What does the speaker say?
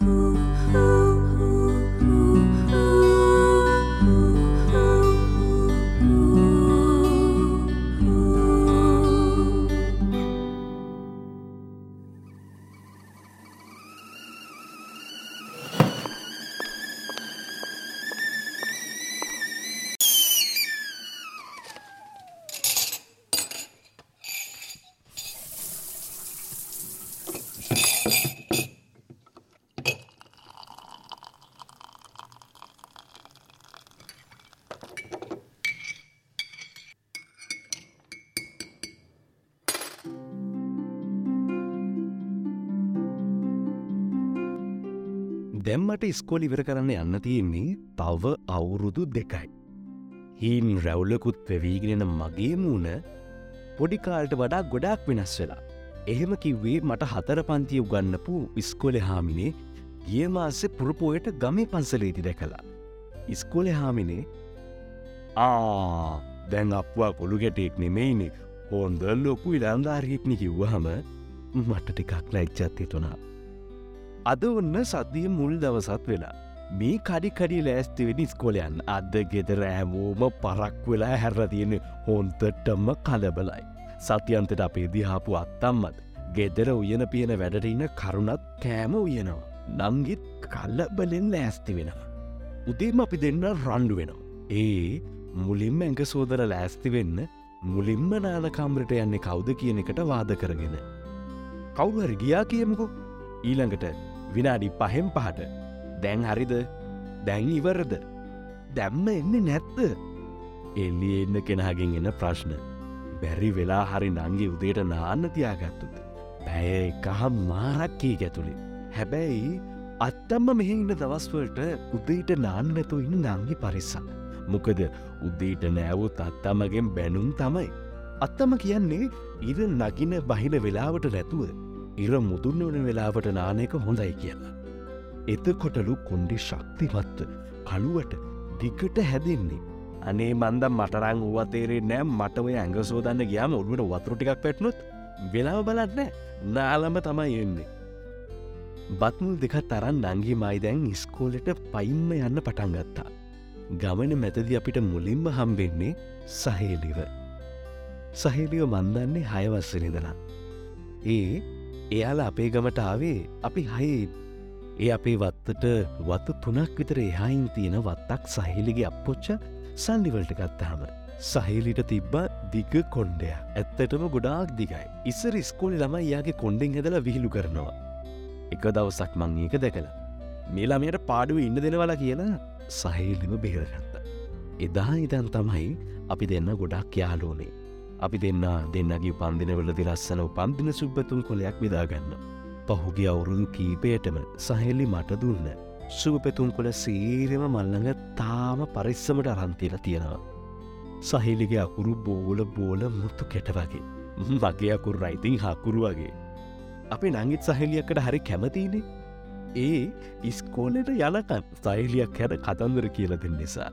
Who? දැම්මට ස්කෝල ඉවර කරන්න යන්න තියෙන්නේ තව අවුරුදු දෙකයි. හීන් රැව්ලකුත් පැවීගෙනෙන මගේ මූුණ පොඩිකාල්ට වඩා ගොඩාක් වෙනස් වෙලා. එහෙම කිව්වේ මට හතර පන්තිය උගන්නපු ඉස්කොලෙ හාමිනේ ගිය මාසේ පුරපෝයට ගමේ පන්සලේති දැකලා. ඉස්කොලෙ හාමිනේ ආ දැන් අපවා කොළු ගැටෙක් නෙමෙයිනේ හෝන්ද ලොකු ඉලාන්ධාරයෙක්නි කිව්වහම මට ටිකක් ලයිච්චත්තේ තුනා. අද ඔන්න සතිය මුල් දවසත් වෙලා. මේ කඩිකඩි ලෑස්තිවෙනි ස්කොලයන් අද ගෙදර ඇමෝම පරක් වෙලා හැරල තියෙන හොන්තටම කලබලයි. සතියන්තට අපේ දිහාපු අත්තම්මත් ගෙදර උයන පියන වැඩටඉන්න කරුණත් කෑම උයනවා. නංගිත් කල්ලබලෙන් ලෑස්ති වෙනවා. උදේම අපි දෙන්න රණ්ඩු වෙනවා. ඒ මුලින්ම ඇඟ සෝදර ලෑස්ති වෙන්න මුලින්ම නානකම්රට යන්නේ කවුද කියන එකට වාද කරගෙන. කවුහර ගියා කියමුකු ඊළඟට විනාඩි පහෙම් පහට. දැන් හරිද? දැන් ඉවරද? දැම්ම එන්නේ නැත්ත එල්ලි එන්න කෙනහගෙන් එන්න ප්‍රශ්න. බැරි වෙලා හරි නංගේ උදේට නාන්න තියාගත්තු පැය එකහම් මාරක්කී ඇතුළේ හැබැයි අත්තම්ම මෙහ ඉන්න දවස්වලට උදේට නාන්නැතු ඉන්න නංගි පරිස්සම්. මොකද උදේට නෑවුත් අත්තමගෙන් බැනුම් තමයි. අත්තම කියන්නේ ඉර නගින බහින වෙලාවට නැතුව ඉර මුදුන්න වන වෙලාවට නානයක හොඳයි කියලා. එතකොටලු කොන්්ඩි ශක්තිමත්ව කළුවට දිකට හැදෙන්නේ. අනේ මන්දම් මටරං වතේරේ නෑ මටව ඇඟ සෝදන්න ගයාම ඔළුවට වතුරටිකක් පැට්නොත් වෙලාව බලන්න නාලම තමයි එන්නේ. බත්මුල් දෙක තරන් නංගි මයිදැන් ඉස්කෝලට පයිම්ම යන්න පටන්ගත්තා. ගමන මැතදි අපිට මුලින්ම හම්බෙන්නේ සහේලිව. සහේලියෝ මන්දන්නේ හයවස්සනිදලා. ඒ එයාල අපේ ගමට ආවේ අපි හයේ ඒ අපේ වත්තට වත්ත තුනක් විතර එහායින් තියෙන වත්තක් සහිලිගේ අපපොච්ච සල්ලිවලට ගත්තාම. සහිලිට තිබ්බ දිග කොන්්ඩය ඇත්තටම ගොඩාක් දිගයි. ඉස්සර ස්කෝලි ළම යාගේ කොන්්ඩෙන් හැදල විහිලු කරනවා. එක දවසක් මං ඒක දැකලා. මේලාමයට පාඩුව ඉන්න දෙනවලා කියලා සහහිලිම බේරගත්ත. එදා ඉදන් තමයි අපි දෙන්න ගොඩක් යාලෝනේ. අපි දෙන්න දෙන්නගේ පන්දිනවලදි ලස්සන පන්දින සුබ්බතුන් කොලයක් විදාගන්න. පහුගේ අවුරුදු කීපයටම සහෙල්ලි මට දුන්න. සුපපැතුම් කොළ සේරම මල්ලඟ තාම පරිස්සමට අරන්තිල තියෙනවා. සහිලිගේ අකුරු බෝල බෝල මුත්තු කෙට වගේ. මගේ අකුරු රයිතින් හකුරු වගේ. අපි නංගිත් සහෙලියකට හරි කැමතිනේ. ඒ ඉස්කෝලට යනකන් සයිලියක් හැර කතන්දර කියල දෙන්න නිසා.